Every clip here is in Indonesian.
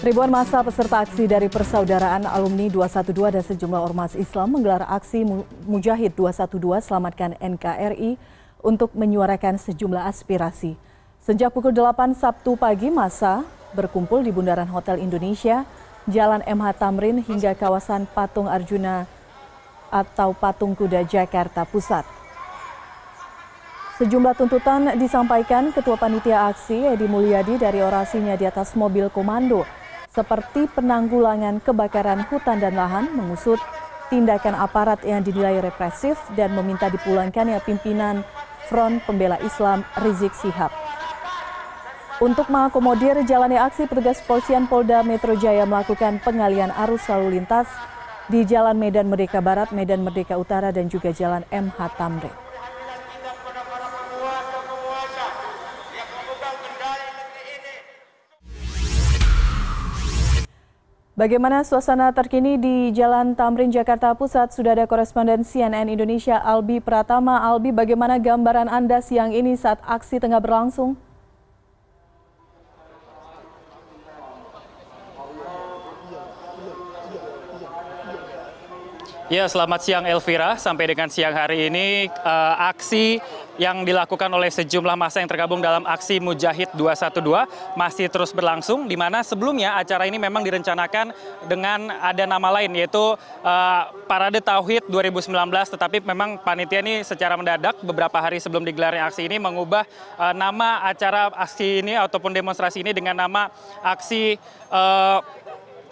Ribuan masa peserta aksi dari Persaudaraan Alumni 212 dan sejumlah ormas Islam menggelar aksi Mujahid 212 Selamatkan NKRI untuk menyuarakan sejumlah aspirasi. Sejak pukul 8 Sabtu pagi masa berkumpul di Bundaran Hotel Indonesia, Jalan MH Tamrin hingga kawasan Patung Arjuna atau Patung Kuda Jakarta Pusat. Sejumlah tuntutan disampaikan Ketua Panitia Aksi Edi Mulyadi dari orasinya di atas mobil komando seperti penanggulangan kebakaran hutan dan lahan, mengusut tindakan aparat yang dinilai represif dan meminta dipulangkannya pimpinan Front Pembela Islam Rizik Sihab. Untuk mengakomodir jalannya aksi, petugas polisian Polda Metro Jaya melakukan pengalian arus lalu lintas di Jalan Medan Merdeka Barat, Medan Merdeka Utara, dan juga Jalan MH Tamrin. Bagaimana suasana terkini di Jalan Tamrin Jakarta Pusat? Sudah ada koresponden CNN Indonesia Albi Pratama. Albi, bagaimana gambaran Anda siang ini saat aksi tengah berlangsung? Ya, selamat siang Elvira. Sampai dengan siang hari ini uh, aksi yang dilakukan oleh sejumlah masa yang tergabung dalam aksi Mujahid 212 masih terus berlangsung di mana sebelumnya acara ini memang direncanakan dengan ada nama lain yaitu uh, Parade Tauhid 2019 tetapi memang panitia ini secara mendadak beberapa hari sebelum digelarnya aksi ini mengubah uh, nama acara aksi ini ataupun demonstrasi ini dengan nama aksi uh,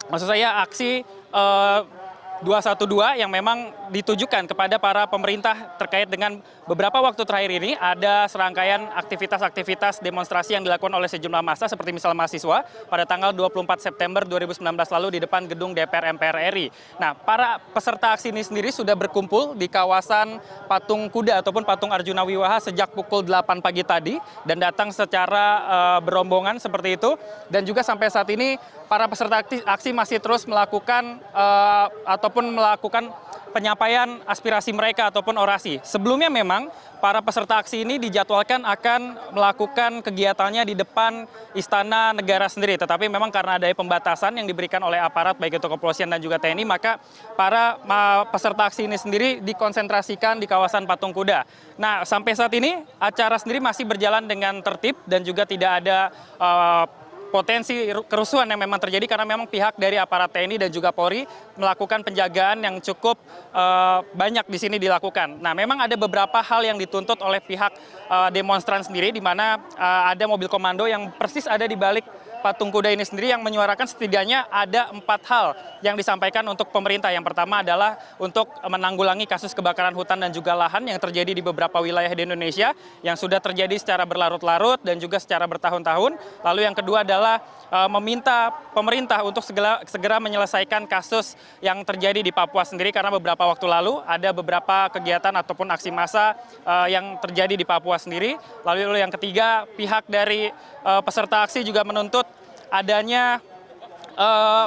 maksud saya aksi uh, 212 yang memang ditujukan kepada para pemerintah terkait dengan beberapa waktu terakhir ini ada serangkaian aktivitas-aktivitas demonstrasi yang dilakukan oleh sejumlah massa seperti misalnya mahasiswa pada tanggal 24 September 2019 lalu di depan gedung DPR MPR RI. Nah, para peserta aksi ini sendiri sudah berkumpul di kawasan Patung Kuda ataupun Patung Arjuna Wiwaha sejak pukul 8 pagi tadi dan datang secara uh, berombongan seperti itu dan juga sampai saat ini para peserta aksi masih terus melakukan uh, ataupun melakukan penyampaian aspirasi mereka ataupun orasi. Sebelumnya memang para peserta aksi ini dijadwalkan akan melakukan kegiatannya di depan Istana Negara sendiri. Tetapi memang karena ada pembatasan yang diberikan oleh aparat baik itu kepolisian dan juga TNI, maka para peserta aksi ini sendiri dikonsentrasikan di kawasan Patung Kuda. Nah, sampai saat ini acara sendiri masih berjalan dengan tertib dan juga tidak ada uh, potensi kerusuhan yang memang terjadi karena memang pihak dari aparat TNI dan juga Polri melakukan penjagaan yang cukup uh, banyak di sini dilakukan. Nah, memang ada beberapa hal yang dituntut oleh pihak uh, demonstran sendiri di mana uh, ada mobil komando yang persis ada di balik patung kuda ini sendiri yang menyuarakan setidaknya ada empat hal yang disampaikan untuk pemerintah. Yang pertama adalah untuk menanggulangi kasus kebakaran hutan dan juga lahan yang terjadi di beberapa wilayah di Indonesia yang sudah terjadi secara berlarut-larut dan juga secara bertahun-tahun. Lalu yang kedua adalah uh, meminta pemerintah untuk segera, segera menyelesaikan kasus yang terjadi di Papua sendiri karena beberapa waktu lalu ada beberapa kegiatan ataupun aksi massa uh, yang terjadi di Papua sendiri. Lalu yang ketiga pihak dari uh, peserta aksi juga menuntut adanya uh,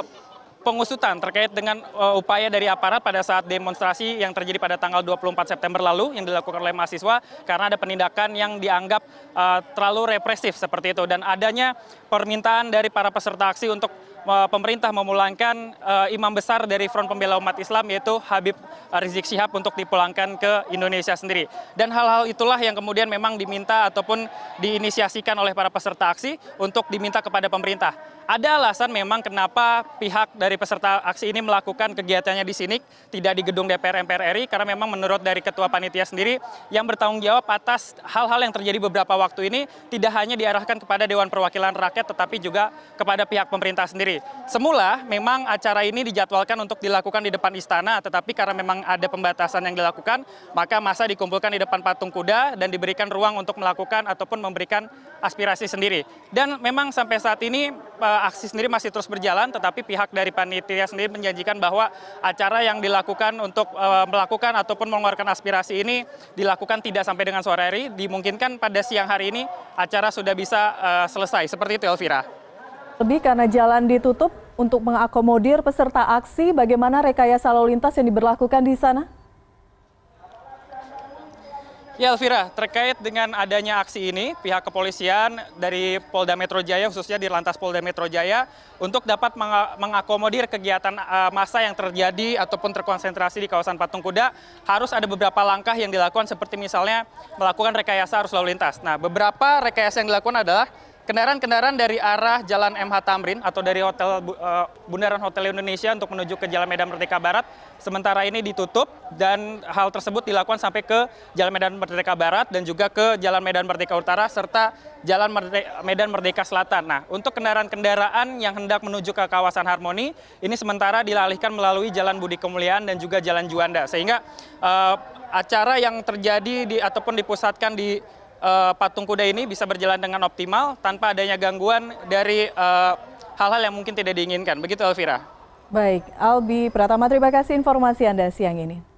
pengusutan terkait dengan uh, upaya dari aparat pada saat demonstrasi yang terjadi pada tanggal 24 September lalu yang dilakukan oleh mahasiswa karena ada penindakan yang dianggap uh, terlalu represif seperti itu. Dan adanya permintaan dari para peserta aksi untuk pemerintah memulangkan uh, imam besar dari Front Pembela Umat Islam yaitu Habib Rizik Syihab untuk dipulangkan ke Indonesia sendiri. Dan hal-hal itulah yang kemudian memang diminta ataupun diinisiasikan oleh para peserta aksi untuk diminta kepada pemerintah. Ada alasan memang kenapa pihak dari peserta aksi ini melakukan kegiatannya di sini, tidak di gedung DPR MPR RI, karena memang menurut dari Ketua Panitia sendiri yang bertanggung jawab atas hal-hal yang terjadi beberapa waktu ini tidak hanya diarahkan kepada Dewan Perwakilan Rakyat, tetapi juga kepada pihak pemerintah sendiri. Semula memang acara ini dijadwalkan untuk dilakukan di depan istana, tetapi karena memang ada pembatasan yang dilakukan, maka masa dikumpulkan di depan patung kuda dan diberikan ruang untuk melakukan ataupun memberikan aspirasi sendiri. Dan memang sampai saat ini aksi sendiri masih terus berjalan, tetapi pihak dari panitia sendiri menjanjikan bahwa acara yang dilakukan untuk uh, melakukan ataupun mengeluarkan aspirasi ini dilakukan tidak sampai dengan sore hari, dimungkinkan pada siang hari ini acara sudah bisa uh, selesai. Seperti itu Elvira. Lebih karena jalan ditutup untuk mengakomodir peserta aksi, bagaimana rekayasa lalu lintas yang diberlakukan di sana? Ya Elvira, terkait dengan adanya aksi ini, pihak kepolisian dari Polda Metro Jaya, khususnya di Lantas Polda Metro Jaya, untuk dapat mengakomodir kegiatan uh, massa yang terjadi ataupun terkonsentrasi di kawasan Patung Kuda, harus ada beberapa langkah yang dilakukan seperti misalnya melakukan rekayasa arus lalu lintas. Nah, beberapa rekayasa yang dilakukan adalah Kendaraan-kendaraan dari arah Jalan MH Tamrin atau dari Hotel uh, Bundaran Hotel Indonesia untuk menuju ke Jalan Medan Merdeka Barat sementara ini ditutup dan hal tersebut dilakukan sampai ke Jalan Medan Merdeka Barat dan juga ke Jalan Medan Merdeka Utara serta Jalan Medan Merdeka Selatan. Nah, untuk kendaraan-kendaraan yang hendak menuju ke kawasan Harmoni ini sementara dialihkan melalui Jalan Budi Kemuliaan dan juga Jalan Juanda sehingga uh, acara yang terjadi di ataupun dipusatkan di uh, patung kuda ini bisa berjalan dengan optimal tanpa adanya gangguan dari eh, hal-hal uh, yang mungkin tidak diinginkan. Begitu Elvira. Baik, Albi Pratama terima kasih informasi Anda siang ini.